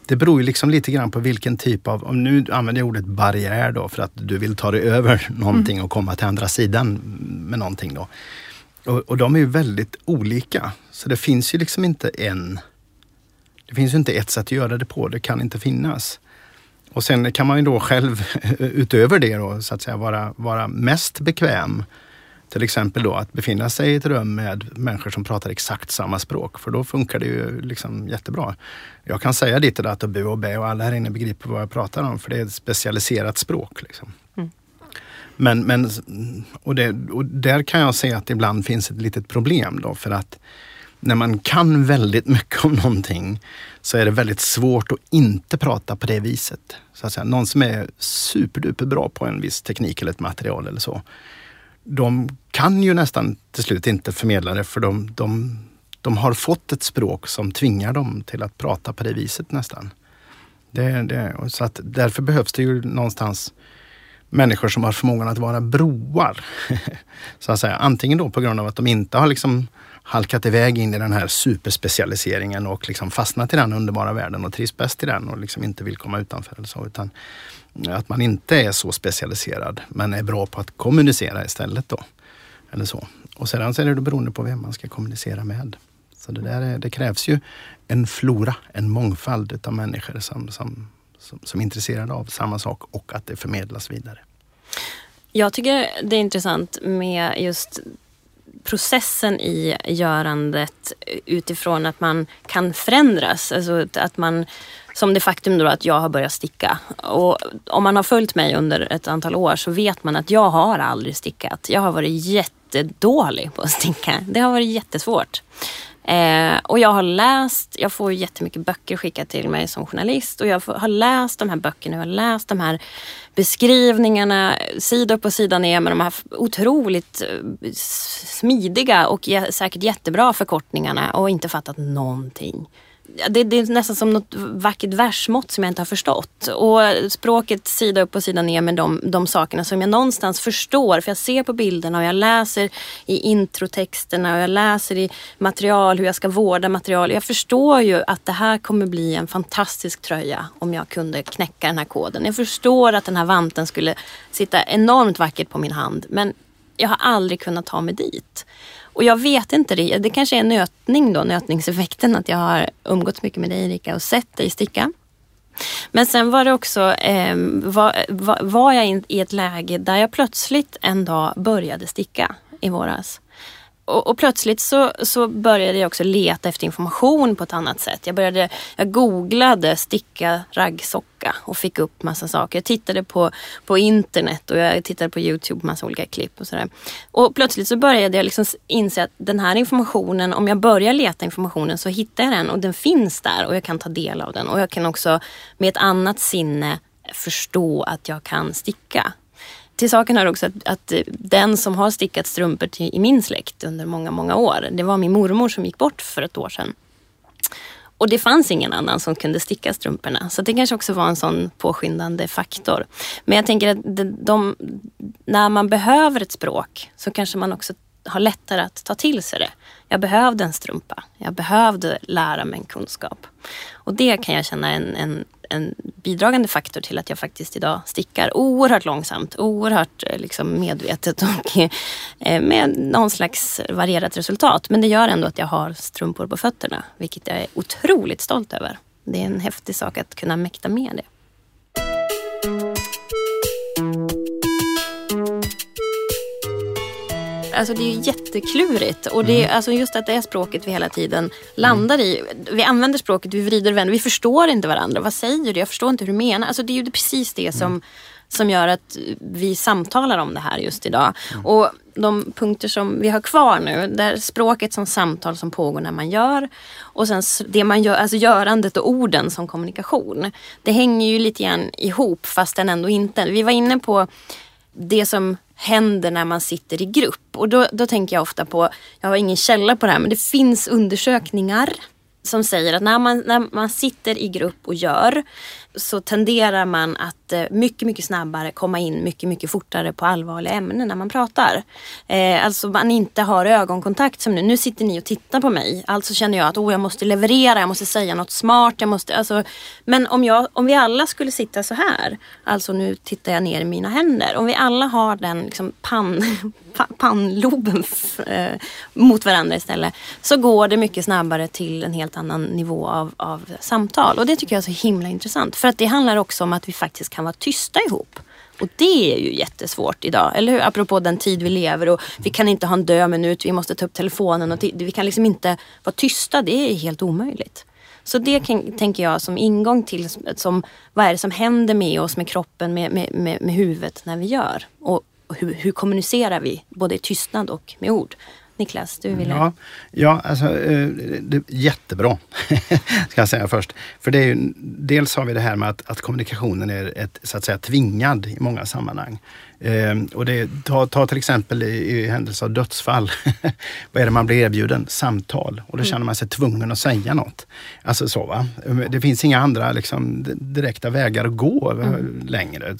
det beror ju liksom lite grann på vilken typ av, om nu använder jag ordet barriär då för att du vill ta dig över någonting mm. och komma till andra sidan med någonting då. Och, och de är ju väldigt olika. Så det finns ju liksom inte en... Det finns ju inte ett sätt att göra det på, det kan inte finnas. Och sen kan man ju då själv utöver det då, så att säga vara, vara mest bekväm till exempel då att befinna sig i ett rum med människor som pratar exakt samma språk, för då funkar det ju liksom jättebra. Jag kan säga ditt och datt och bu och bä och alla här inne begriper vad jag pratar om, för det är ett specialiserat språk. Liksom. Men, men och, det, och där kan jag säga att det ibland finns ett litet problem då, för att när man kan väldigt mycket om någonting så är det väldigt svårt att inte prata på det viset. Så att säga. Någon som är superduper bra på en viss teknik eller ett material eller så de kan ju nästan till slut inte förmedla det för de, de, de har fått ett språk som tvingar dem till att prata på det viset nästan. Det, det, så att därför behövs det ju någonstans människor som har förmågan att vara broar. så att säga. Antingen då på grund av att de inte har liksom halkat iväg in i den här superspecialiseringen och liksom fastnat i den underbara världen och trivs bäst i den och liksom inte vill komma utanför. Eller så, utan att man inte är så specialiserad men är bra på att kommunicera istället. Då. Eller så. Och sedan så är det beroende på vem man ska kommunicera med. Så det, där är, det krävs ju en flora, en mångfald av människor som, som, som, som är intresserade av samma sak och att det förmedlas vidare. Jag tycker det är intressant med just processen i görandet utifrån att man kan förändras. Alltså att man, som det faktum då att jag har börjat sticka. Och om man har följt mig under ett antal år så vet man att jag har aldrig stickat. Jag har varit jättedålig på att sticka. Det har varit jättesvårt. Eh, och jag har läst, jag får jättemycket böcker skickat till mig som journalist och jag har läst de här böckerna, jag har läst de här beskrivningarna sida upp och sida ner med de här otroligt eh, smidiga och säkert jättebra förkortningarna och inte fattat någonting det, det, är nästan som något vackert versmått som jag inte har förstått. Och språket sida upp och sida ner med de, de sakerna som jag någonstans förstår. För jag ser på bilderna och jag läser i introtexterna och jag läser i material hur jag ska vårda material. Jag förstår ju att det här kommer bli en fantastisk tröja om jag kunde knäcka den här koden. Jag förstår att den här vanten skulle sitta enormt vackert på min hand. Men jag har aldrig kunnat ta mig dit. Och jag vet inte det. Det kanske är nötning då, nötningseffekten. Att jag har umgåtts mycket med dig Erika och sett dig sticka. Men sen var det också, eh, var, var, var jag i ett läge där jag plötsligt en dag började sticka i våras och, och, plötsligt så, så började jag också leta efter information på ett annat sätt. Jag, började, jag googlade sticka raggsocka och fick upp massa saker. Jag tittade på, på internet och jag tittade på Youtube, på massa olika klipp och sådär. Och plötsligt så började jag liksom inse att den här informationen, om jag börjar leta informationen så hittar jag den och den finns där och jag kan ta del av den. Och jag kan också med ett annat sinne förstå att jag kan sticka till saken hör också att, att, den som har stickat strumpor till, i min släkt under många, många år, det var min mormor som gick bort för ett år sedan. Och det fanns ingen annan som kunde sticka strumporna. Så det kanske också var en sån påskyndande faktor. Men jag tänker att de, de, när man behöver ett språk så kanske man också har lättare att ta till sig det. Jag behövde en strumpa. Jag behövde lära mig en kunskap. Och det kan jag känna en, en en bidragande faktor till att jag faktiskt idag stickar oerhört långsamt, oerhört eh, liksom medvetet och eh, med någon slags varierat resultat. Men det gör ändå att jag har strumpor på fötterna, vilket jag är otroligt stolt över. Det är en häftig sak att kunna mäkta med det. Alltså det är ju jätteklurigt. Och det är, alltså just att det är språket vi hela tiden landar i. Vi använder språket, vi vrider och vänder. Vi förstår inte varandra. Vad säger du? Jag förstår inte hur du menar. Alltså det är ju precis det som som gör att vi samtalar om det här just idag. Mm. Och de punkter som vi har kvar nu, där språket som samtal som pågår när man gör och sen det man gör, alltså görandet och orden som kommunikation. Det hänger ju lite grann ihop fast den ändå inte. Vi var inne på det som händer när man sitter i grupp. Och då, då tänker jag ofta på, jag har ingen källa på det här, men det finns undersökningar som säger att när man, när man sitter i grupp och gör så tenderar man att eh, mycket, mycket snabbare komma in mycket, mycket fortare på allvarliga ämnen när man pratar. Eh, alltså man inte har ögonkontakt som nu. Nu sitter ni och tittar på mig. Alltså känner jag att oh, jag måste leverera, jag måste säga något smart. Jag måste, alltså, men om, jag, om vi alla skulle sitta så här, alltså nu tittar jag ner i mina händer. Om vi alla har den liksom, pann pannloben eh, mot varandra istället så går det mycket snabbare till en helt annan nivå av, av samtal. Och det tycker jag är så himla intressant. För att det handlar också om att vi faktiskt kan vara tysta ihop. Och det är ju jättesvårt idag, eller hur? Apropå den tid vi lever och vi kan inte ha en död minut, vi måste ta upp telefonen och vi kan liksom inte vara tysta. Det är helt omöjligt. Så det kan, tänker jag som ingång till som, vad är det som händer med oss, med kroppen, med, med, med, med huvudet när vi gör. Och hur, hur kommunicerar vi, både i tystnad och med ord. Niklas, du ville... Ja, ja alltså, eh, det, jättebra, ska jag säga först. För det är ju, dels har vi det här med att, att kommunikationen är ett, så att säga, tvingad i många sammanhang. Eh, och det, ta, ta till exempel i, i händelse av dödsfall. Vad är det man blir erbjuden? Samtal. Och då mm. känner man sig tvungen att säga något. Alltså så va. Det finns inga andra liksom, direkta vägar att gå mm. längre.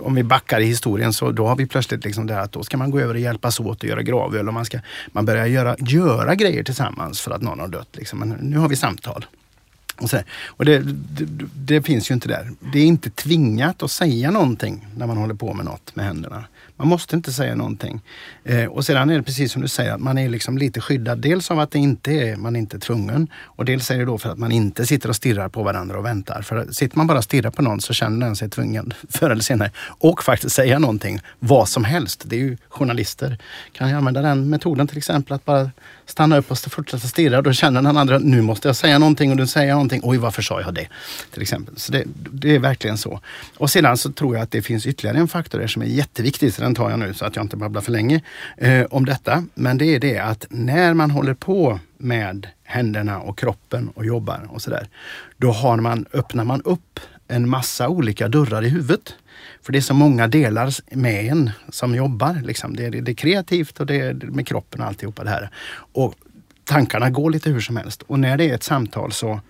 Om vi backar i historien så då har vi plötsligt liksom det att då ska man gå över och hjälpas åt att göra gravöl och man, ska, man börjar göra, göra grejer tillsammans för att någon har dött. Liksom. Men nu har vi samtal. Och, så, och det, det, det, finns ju inte där. Det är inte tvingat att säga någonting när man håller på med något med händerna. Man måste inte säga någonting. Eh, och sedan är det precis som du säger, att man är liksom lite skyddad. Dels av att det inte är, man inte är tvungen och dels är det då för att man inte sitter och stirrar på varandra och väntar. För sitter man bara och stirrar på någon så känner den sig tvungen förr eller senare och faktiskt säga någonting, vad som helst. Det är ju journalister kan jag använda den metoden till exempel att bara stanna upp och fortsätta stirra. Då känner den andra, nu måste jag säga någonting och du säger någonting. Oj, varför sa jag det? Till exempel. Så det, det, är verkligen så. Och sedan så tror jag att det finns ytterligare en faktor som är jätteviktig, så den tar jag nu så att jag inte babblar för länge eh, om detta. Men det är det att när man håller på med händerna och kroppen och jobbar och sådär, då har man, öppnar man upp en massa olika dörrar i huvudet. För det är så många delar med en som jobbar. Liksom. Det, är, det är kreativt och det är med kroppen och alltihopa det här. Och tankarna går lite hur som helst. Och när det är ett samtal så,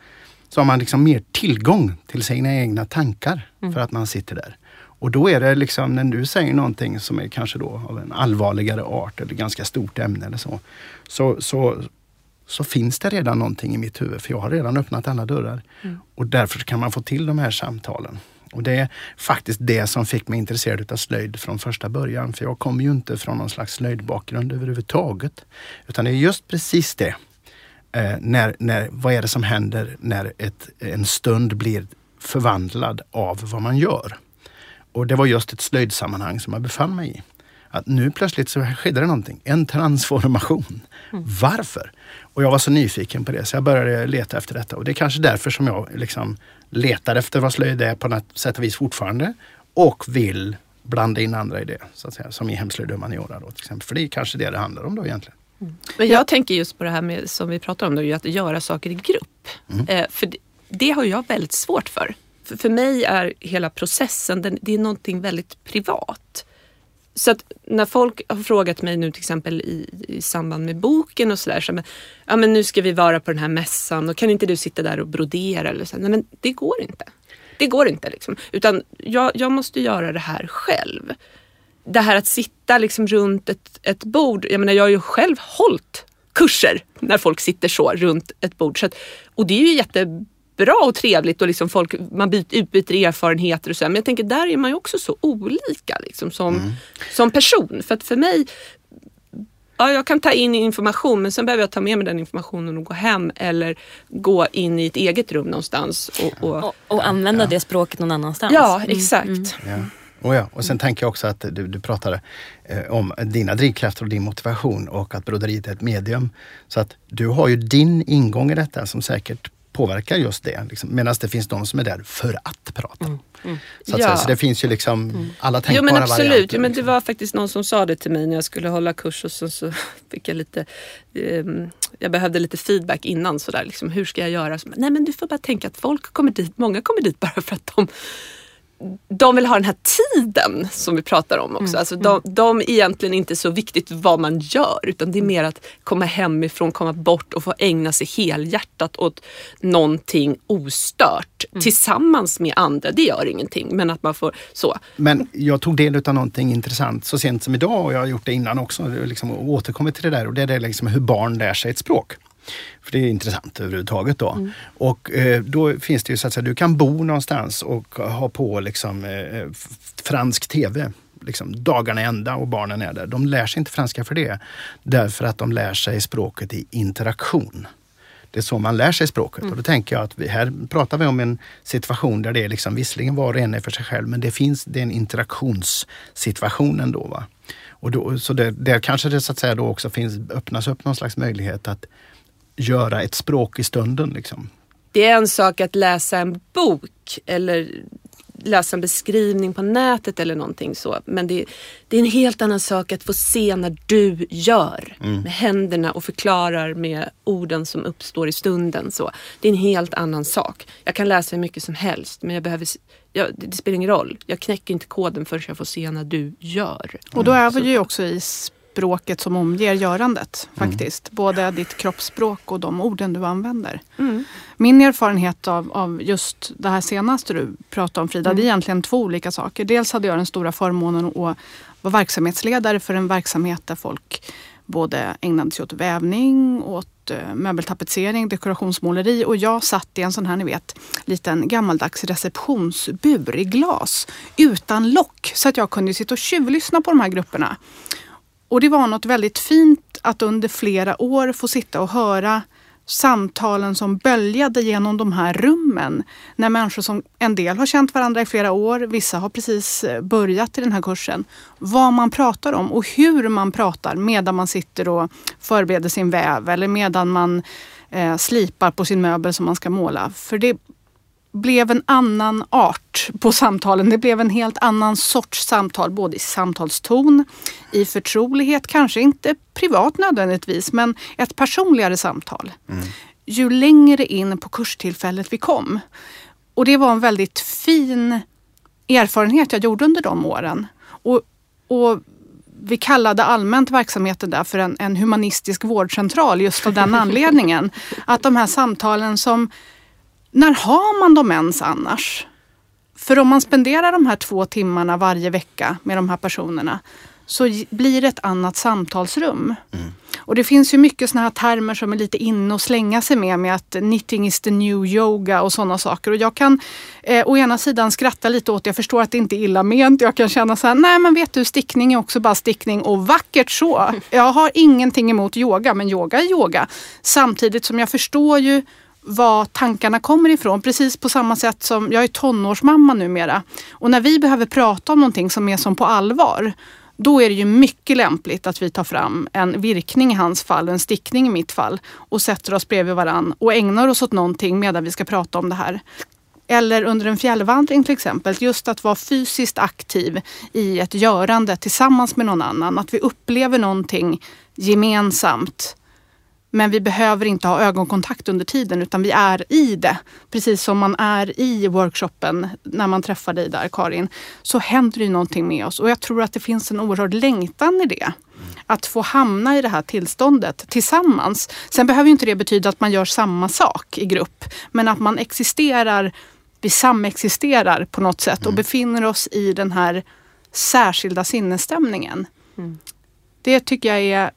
så har man liksom mer tillgång till sina egna tankar mm. för att man sitter där. Och då är det liksom när du säger någonting som är kanske då av en allvarligare art eller ganska stort ämne eller så. Så, så, så finns det redan någonting i mitt huvud för jag har redan öppnat alla dörrar. Mm. Och därför kan man få till de här samtalen. Och det är faktiskt det som fick mig intresserad av slöjd från första början. För jag kommer ju inte från någon slags slöjdbakgrund överhuvudtaget. Utan det är just precis det. Eh, när, när, vad är det som händer när ett, en stund blir förvandlad av vad man gör? Och det var just ett slöjdsammanhang som jag befann mig i. Att nu plötsligt så skedde det någonting. En transformation. Mm. Varför? Och jag var så nyfiken på det så jag började leta efter detta. Och det är kanske därför som jag liksom letar efter vad slöjd är på något sätt och vis fortfarande. Och vill blanda in andra idéer, så att säga, som i hemslöjd och humaniora. Då, till exempel. För det är kanske det det handlar om då egentligen. Mm. Men jag tänker just på det här med, som vi pratar om, då, att göra saker i grupp. Mm. Eh, för det, det, har jag väldigt svårt för. för. För mig är hela processen, den, det är någonting väldigt privat. Så att när folk har frågat mig nu till exempel i, i samband med boken och sådär. Så ja men nu ska vi vara på den här mässan och kan inte du sitta där och brodera? Eller så. Nej men det går inte. Det går inte liksom. Utan jag, jag måste göra det här själv. Det här att sitta liksom runt ett, ett bord. Jag menar jag har ju själv hållit kurser när folk sitter så runt ett bord. Så att, och det är ju jätte bra och trevligt och liksom folk, man byter, utbyter erfarenheter och så. Men jag tänker där är man ju också så olika liksom, som, mm. som person. För att för mig, ja, jag kan ta in information men sen behöver jag ta med mig den informationen och gå hem eller gå in i ett eget rum någonstans. Och, och, och, och använda ja. det språket någon annanstans. Ja, exakt. Mm. Ja. Oh ja. Och sen tänker jag också att du, du pratade eh, om dina drivkrafter och din motivation och att broderiet är ett medium. Så att du har ju din ingång i detta som säkert påverkar just det. Liksom, Medan det finns de som är där för att prata. Mm. Mm. Så, ja. så, det finns ju liksom mm. alla tänkbara jo, men absolut. varianter. Jo, men det var faktiskt någon som sa det till mig när jag skulle hålla kurs och så, så fick jag lite um, jag behövde lite feedback innan. Sådär, liksom, hur ska jag göra? Så, Nej men du får bara tänka att folk kommer dit, många kommer dit bara för att de de vill ha den här tiden som vi pratar om också. Mm. Alltså de, de är egentligen inte så viktigt vad man gör utan det är mer att komma hemifrån, komma bort och få ägna sig helhjärtat åt någonting ostört mm. tillsammans med andra. Det gör ingenting men att man får så. Men jag tog del av någonting intressant så sent som idag och jag har gjort det innan också. Liksom, återkommit till det där och det är liksom hur barn lär sig ett språk. För det är intressant överhuvudtaget då. Mm. Och eh, då finns det ju så att säga, du kan bo någonstans och ha på liksom eh, fransk TV liksom, dagarna ända och barnen är där. De lär sig inte franska för det. Därför att de lär sig språket i interaktion. Det är så man lär sig språket. Mm. Och då tänker jag att vi, här pratar vi om en situation där det är liksom, visserligen var och en är för sig själv, men det finns det är en interaktionssituation ändå. Va? Och då, så det, där kanske det så att säga då också finns, öppnas upp någon slags möjlighet att göra ett språk i stunden. Liksom. Det är en sak att läsa en bok eller läsa en beskrivning på nätet eller någonting så. Men det, det är en helt annan sak att få se när du gör mm. med händerna och förklarar med orden som uppstår i stunden. Så. Det är en helt annan sak. Jag kan läsa hur mycket som helst men jag behöver, jag, det spelar ingen roll. Jag knäcker inte koden förrän jag får se när du gör. Och då är vi ju också i språket som omger görandet. Mm. faktiskt. Mm. Både ditt kroppsspråk och de orden du använder. Mm. Min erfarenhet av, av just det här senaste du pratade om Frida, mm. det är egentligen två olika saker. Dels hade jag den stora förmånen att vara verksamhetsledare för en verksamhet där folk både ägnade sig åt vävning, åt eh, möbeltapetsering, dekorationsmåleri och jag satt i en sån här, ni vet, liten gammaldags receptionsbur i glas utan lock så att jag kunde sitta och tjuvlyssna på de här grupperna. Och det var något väldigt fint att under flera år få sitta och höra samtalen som böljade genom de här rummen. När människor som en del har känt varandra i flera år, vissa har precis eh, börjat i den här kursen. Vad man pratar om och hur man pratar medan man sitter och förbereder sin väv eller medan man eh, slipar på sin möbel som man ska måla. För det blev en annan art på samtalen. Det blev en helt annan sorts samtal, både i samtalston, i förtrolighet, kanske inte privat nödvändigtvis, men ett personligare samtal. Mm. Ju längre in på kurstillfället vi kom. Och det var en väldigt fin erfarenhet jag gjorde under de åren. Och, och vi kallade allmänt verksamheten där för en, en humanistisk vårdcentral just av den anledningen. Att de här samtalen som när har man dem ens annars? För om man spenderar de här två timmarna varje vecka med de här personerna så blir det ett annat samtalsrum. Mm. Och det finns ju mycket såna här termer som är lite inne och slänga sig med, med att knitting is the new yoga och sådana saker. Och jag kan eh, å ena sidan skratta lite åt jag förstår att det inte är illa ment. Jag kan känna så här, nej men vet du, stickning är också bara stickning och vackert så. Jag har ingenting emot yoga, men yoga är yoga. Samtidigt som jag förstår ju var tankarna kommer ifrån. Precis på samma sätt som jag är tonårsmamma numera. Och när vi behöver prata om någonting som är som på allvar då är det ju mycket lämpligt att vi tar fram en virkning i hans fall, en stickning i mitt fall och sätter oss bredvid varann och ägnar oss åt någonting medan vi ska prata om det här. Eller under en fjällvandring till exempel, just att vara fysiskt aktiv i ett görande tillsammans med någon annan. Att vi upplever någonting gemensamt men vi behöver inte ha ögonkontakt under tiden utan vi är i det. Precis som man är i workshopen när man träffar dig där Karin. Så händer det någonting med oss och jag tror att det finns en oerhörd längtan i det. Att få hamna i det här tillståndet tillsammans. Sen behöver inte det betyda att man gör samma sak i grupp. Men att man existerar, vi samexisterar på något sätt och mm. befinner oss i den här särskilda sinnesstämningen. Mm. Det tycker jag är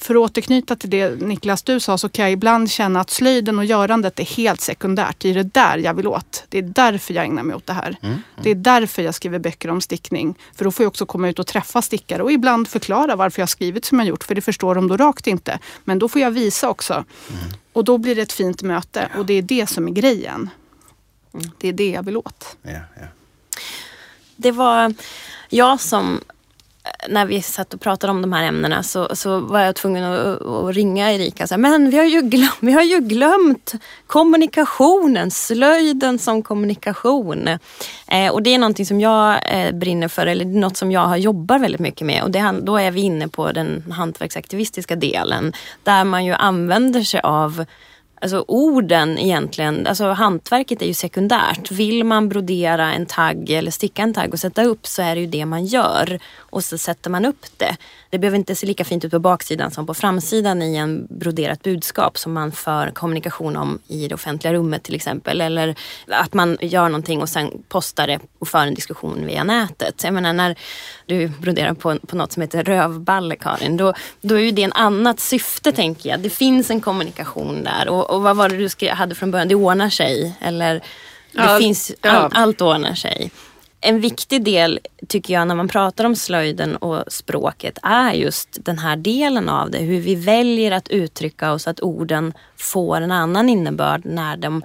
för att återknyta till det Niklas du sa så kan jag ibland känna att slöjden och görandet är helt sekundärt. Det är det där jag vill åt. Det är därför jag ägnar mig åt det här. Mm, mm. Det är därför jag skriver böcker om stickning. För då får jag också komma ut och träffa stickare och ibland förklara varför jag skrivit som jag gjort. För det förstår de då rakt inte. Men då får jag visa också. Mm. Och då blir det ett fint möte och det är det som är grejen. Mm. Det är det jag vill åt. Ja, ja. det var jag som när vi satt och pratade om de här ämnena så, så var jag tvungen att, att ringa Erika. Så här, Men vi har, ju glömt, vi har ju glömt kommunikationen, slöjden som kommunikation. Eh, och det är någonting som jag eh, brinner för, eller något som jag har jobbar väldigt mycket med. Och det, då är vi inne på den hantverksaktivistiska delen. Där man ju använder sig av alltså orden egentligen, alltså hantverket är ju sekundärt. Vill man brodera en tagg eller sticka en tagg och sätta upp så är det ju det man gör. Och så sätter man upp det. Det behöver inte se lika fint ut på baksidan som på framsidan i en broderat budskap som man för kommunikation om i det offentliga rummet till exempel. Eller att man gör någonting och sen postar det och för en diskussion via nätet. Jag menar när du broderar på, på något som heter rövballe Karin, då, då är ju det en annat syfte tänker jag. Det finns en kommunikation där. Och, och vad var det du skrev, hade från början? Det ordnar sig. Eller det ja, finns, all, allt ordnar sig en viktig del tycker jag när man pratar om slöjden och språket är just den här delen av det. Hur vi väljer att uttrycka oss, att orden får en annan innebörd när de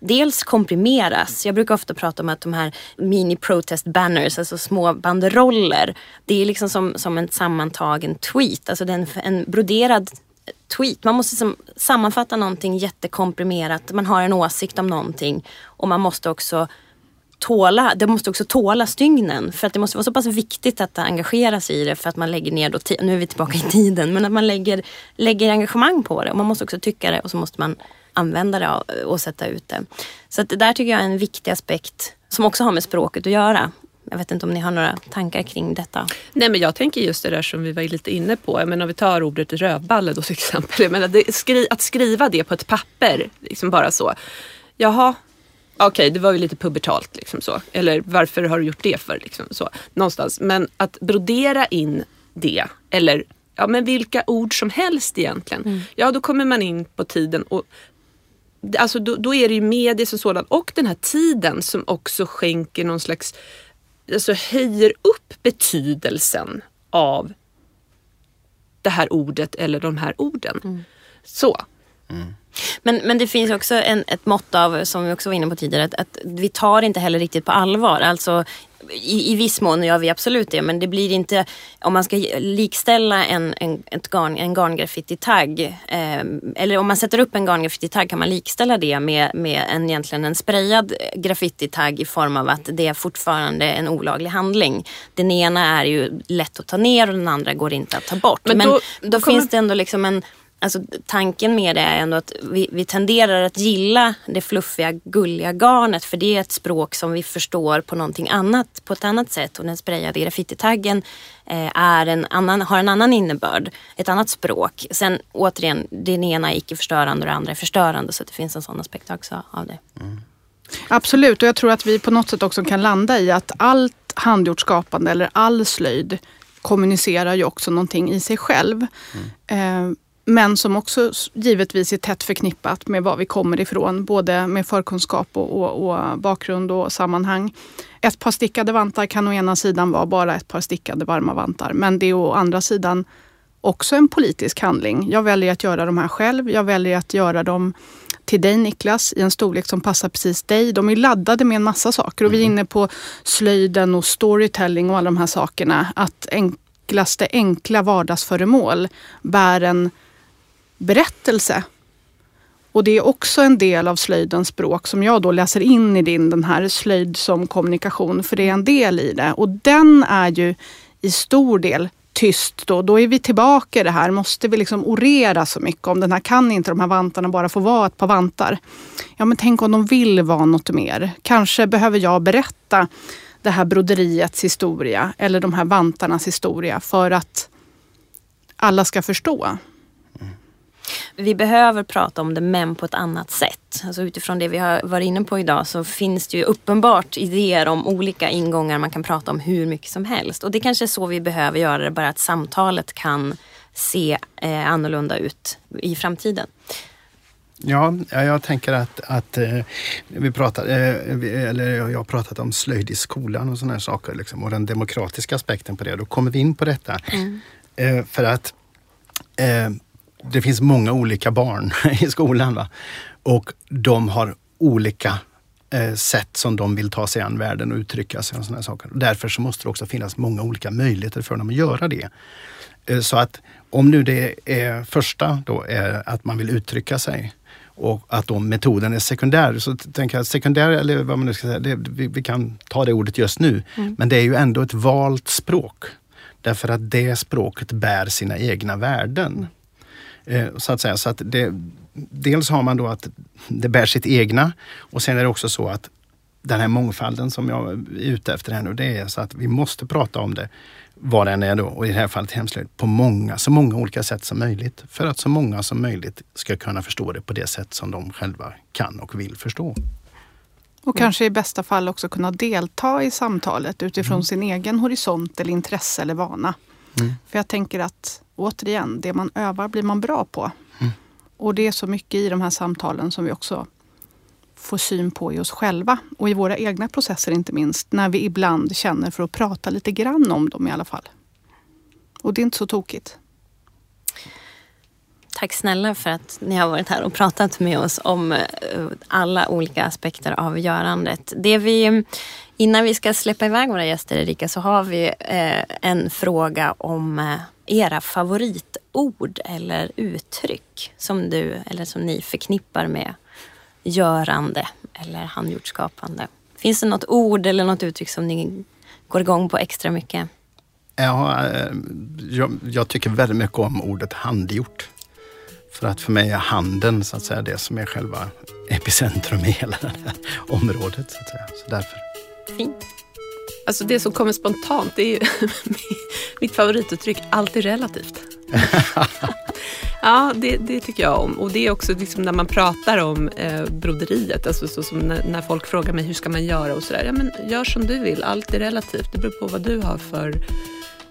dels komprimeras. Jag brukar ofta prata om att de här mini protest banners, alltså små banderoller. Det är liksom som, som en sammantagen tweet, alltså en, en broderad tweet. Man måste som, sammanfatta någonting jättekomprimerat. Man har en åsikt om någonting och man måste också tåla, det måste också tåla stygnen. För att det måste vara så pass viktigt att engagera sig i det för att man lägger ner, då, nu är vi tillbaka i tiden, men att man lägger, lägger engagemang på det. Och man måste också tycka det och så måste man använda det och sätta ut det. Så att det där tycker jag är en viktig aspekt som också har med språket att göra. Jag vet inte om ni har några tankar kring detta? Nej men jag tänker just det där som vi var lite inne på. Men om vi tar ordet rövballe då till exempel. Jag menar, det, skri, att skriva det på ett papper, liksom bara så. Jaha, okej okay, det var ju lite pubertalt liksom så. Eller varför har du gjort det för? Liksom så. Någonstans. Men att brodera in det, eller ja, men vilka ord som helst egentligen. Mm. Ja då kommer man in på tiden och Alltså då, då är det ju media som sådan och den här tiden som också skänker någon slags, alltså höjer upp betydelsen av det här ordet eller de här orden. Mm. Så. Mm. Men, men det finns också en, ett mått av, som vi också var inne på tidigare, att, att vi tar inte heller riktigt på allvar. Alltså i, i viss mån gör vi absolut det men det blir inte, om man ska likställa en, en, ett garn, en garngraffiti-tagg eh, eller om man sätter upp en garngraffiti-tagg kan man likställa det med, med en, egentligen en sprayad graffiti-tagg i form av att det är fortfarande en olaglig handling. Den ena är ju lätt att ta ner och den andra går inte att ta bort. Men, men då, då finns det ändå liksom en Alltså, tanken med det är ändå att vi, vi tenderar att gilla det fluffiga, gulliga garnet för det är ett språk som vi förstår på någonting annat, på ett annat sätt. Och den sprayade graffititaggen eh, är en annan, har en annan innebörd, ett annat språk. Sen återigen, den ena är icke-förstörande och det andra är förstörande så det finns en sån aspekt också av det. Mm. Absolut, och jag tror att vi på något sätt också kan landa i att allt handgjort skapande eller all slöjd kommunicerar ju också någonting i sig själv. Mm. Eh, men som också givetvis är tätt förknippat med var vi kommer ifrån, både med förkunskap och, och, och, bakgrund och sammanhang. Ett par stickade vantar kan å ena sidan vara bara ett par stickade varma vantar, men det är å andra sidan också en politisk handling. Jag väljer att göra de här själv. Jag väljer att göra dem till dig Niklas i en storlek som passar precis dig. De är laddade med en massa saker och vi är mm. inne på slöjden och storytelling och alla de här sakerna. Att enklaste enkla vardagsföremål bär en berättelse. Och det är också en del av slöjdens språk som jag då läser in i din, den här slöjd som kommunikation, för det är en del i det. Och den är ju i stor del tyst då. Då är vi tillbaka i det här. Måste vi liksom orera så mycket om den här? Kan inte de här vantarna bara få vara ett par vantar? Ja, men tänk om de vill vara något mer. Kanske behöver jag berätta det här broderiets historia eller de här vantarnas historia för att alla ska förstå. Vi behöver prata om det men på ett annat sätt. Alltså utifrån det vi har varit inne på idag så finns det ju uppenbart idéer om olika ingångar man kan prata om hur mycket som helst. Och det kanske är så vi behöver göra det, bara att samtalet kan se eh, annorlunda ut i framtiden. Ja, jag tänker att, att eh, vi pratar, eh, eller jag har pratat om slöjd i skolan och sådana saker liksom, och den demokratiska aspekten på det. Då kommer vi in på detta. Mm. Eh, för att det finns många olika barn i skolan. Va? Och de har olika eh, sätt som de vill ta sig an världen och uttrycka sig och sådana saker. Därför så måste det också finnas många olika möjligheter för dem att göra det. Eh, så att om nu det är första då är att man vill uttrycka sig och att då metoden är sekundär. Så tänker jag sekundär, eller vad man nu ska säga, det, vi, vi, kan ta det ordet just nu. Mm. Men det är ju ändå ett valt språk. Därför att det språket bär sina egna värden. Eh, så att säga, så att det, dels har man då att det bär sitt egna och sen är det också så att den här mångfalden som jag är ute efter här nu, det är så att vi måste prata om det vad den är då, och i det här fallet hemslöjd, på många, så många olika sätt som möjligt. För att så många som möjligt ska kunna förstå det på det sätt som de själva kan och vill förstå. Och kanske i bästa fall också kunna delta i samtalet utifrån mm. sin egen horisont eller intresse eller vana. Mm. För jag tänker att återigen, det man övar blir man bra på. Mm. Och det är så mycket i de här samtalen som vi också får syn på i oss själva och i våra egna processer inte minst. När vi ibland känner för att prata lite grann om dem i alla fall. Och det är inte så tokigt. Tack snälla för att ni har varit här och pratat med oss om eh, alla olika aspekter av görandet. Det vi, innan vi ska släppa iväg våra gäster Erika så har vi eh, en fråga om eh, era favoritord eller uttryck som du eller som ni förknippar med görande eller handgjort skapande. Finns det något ord eller något uttryck som ni går igång på extra mycket? Ja, jag, jag tycker väldigt mycket om ordet handgjort. För att för mig är handen så att säga det som är själva epicentrum i hela det här området. Så att säga. Så därför. Fint. Alltså det som kommer spontant, det är ju mitt favorituttryck, allt är relativt. ja, det, det, tycker jag om. Och det är också liksom när man pratar om eh, broderiet, alltså så som när, när, folk frågar mig hur ska man göra och sådär. Ja, men gör som du vill, allt är relativt. Det beror på vad du har för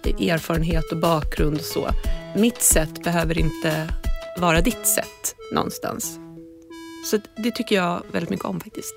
erfarenhet och bakgrund och så. Mitt sätt behöver inte vara ditt sätt någonstans. Så det tycker jag väldigt mycket om faktiskt.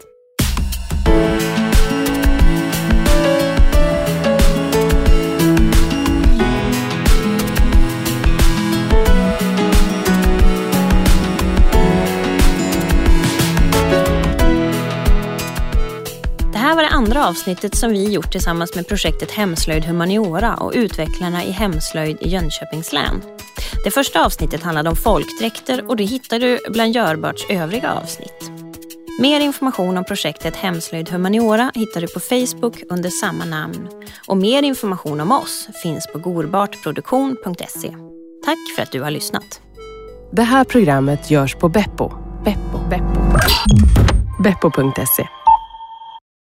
Här var det andra avsnittet som vi gjort tillsammans med projektet Hemslöjd Humaniora och utvecklarna i hemslöjd i Jönköpings län. Det första avsnittet handlade om folkdräkter och det hittar du bland Görbarts övriga avsnitt. Mer information om projektet Hemslöjd Humaniora hittar du på Facebook under samma namn. Och mer information om oss finns på gorbartproduktion.se. Tack för att du har lyssnat. Det här programmet görs på Beppo. Beppo. Beppo. Beppo.se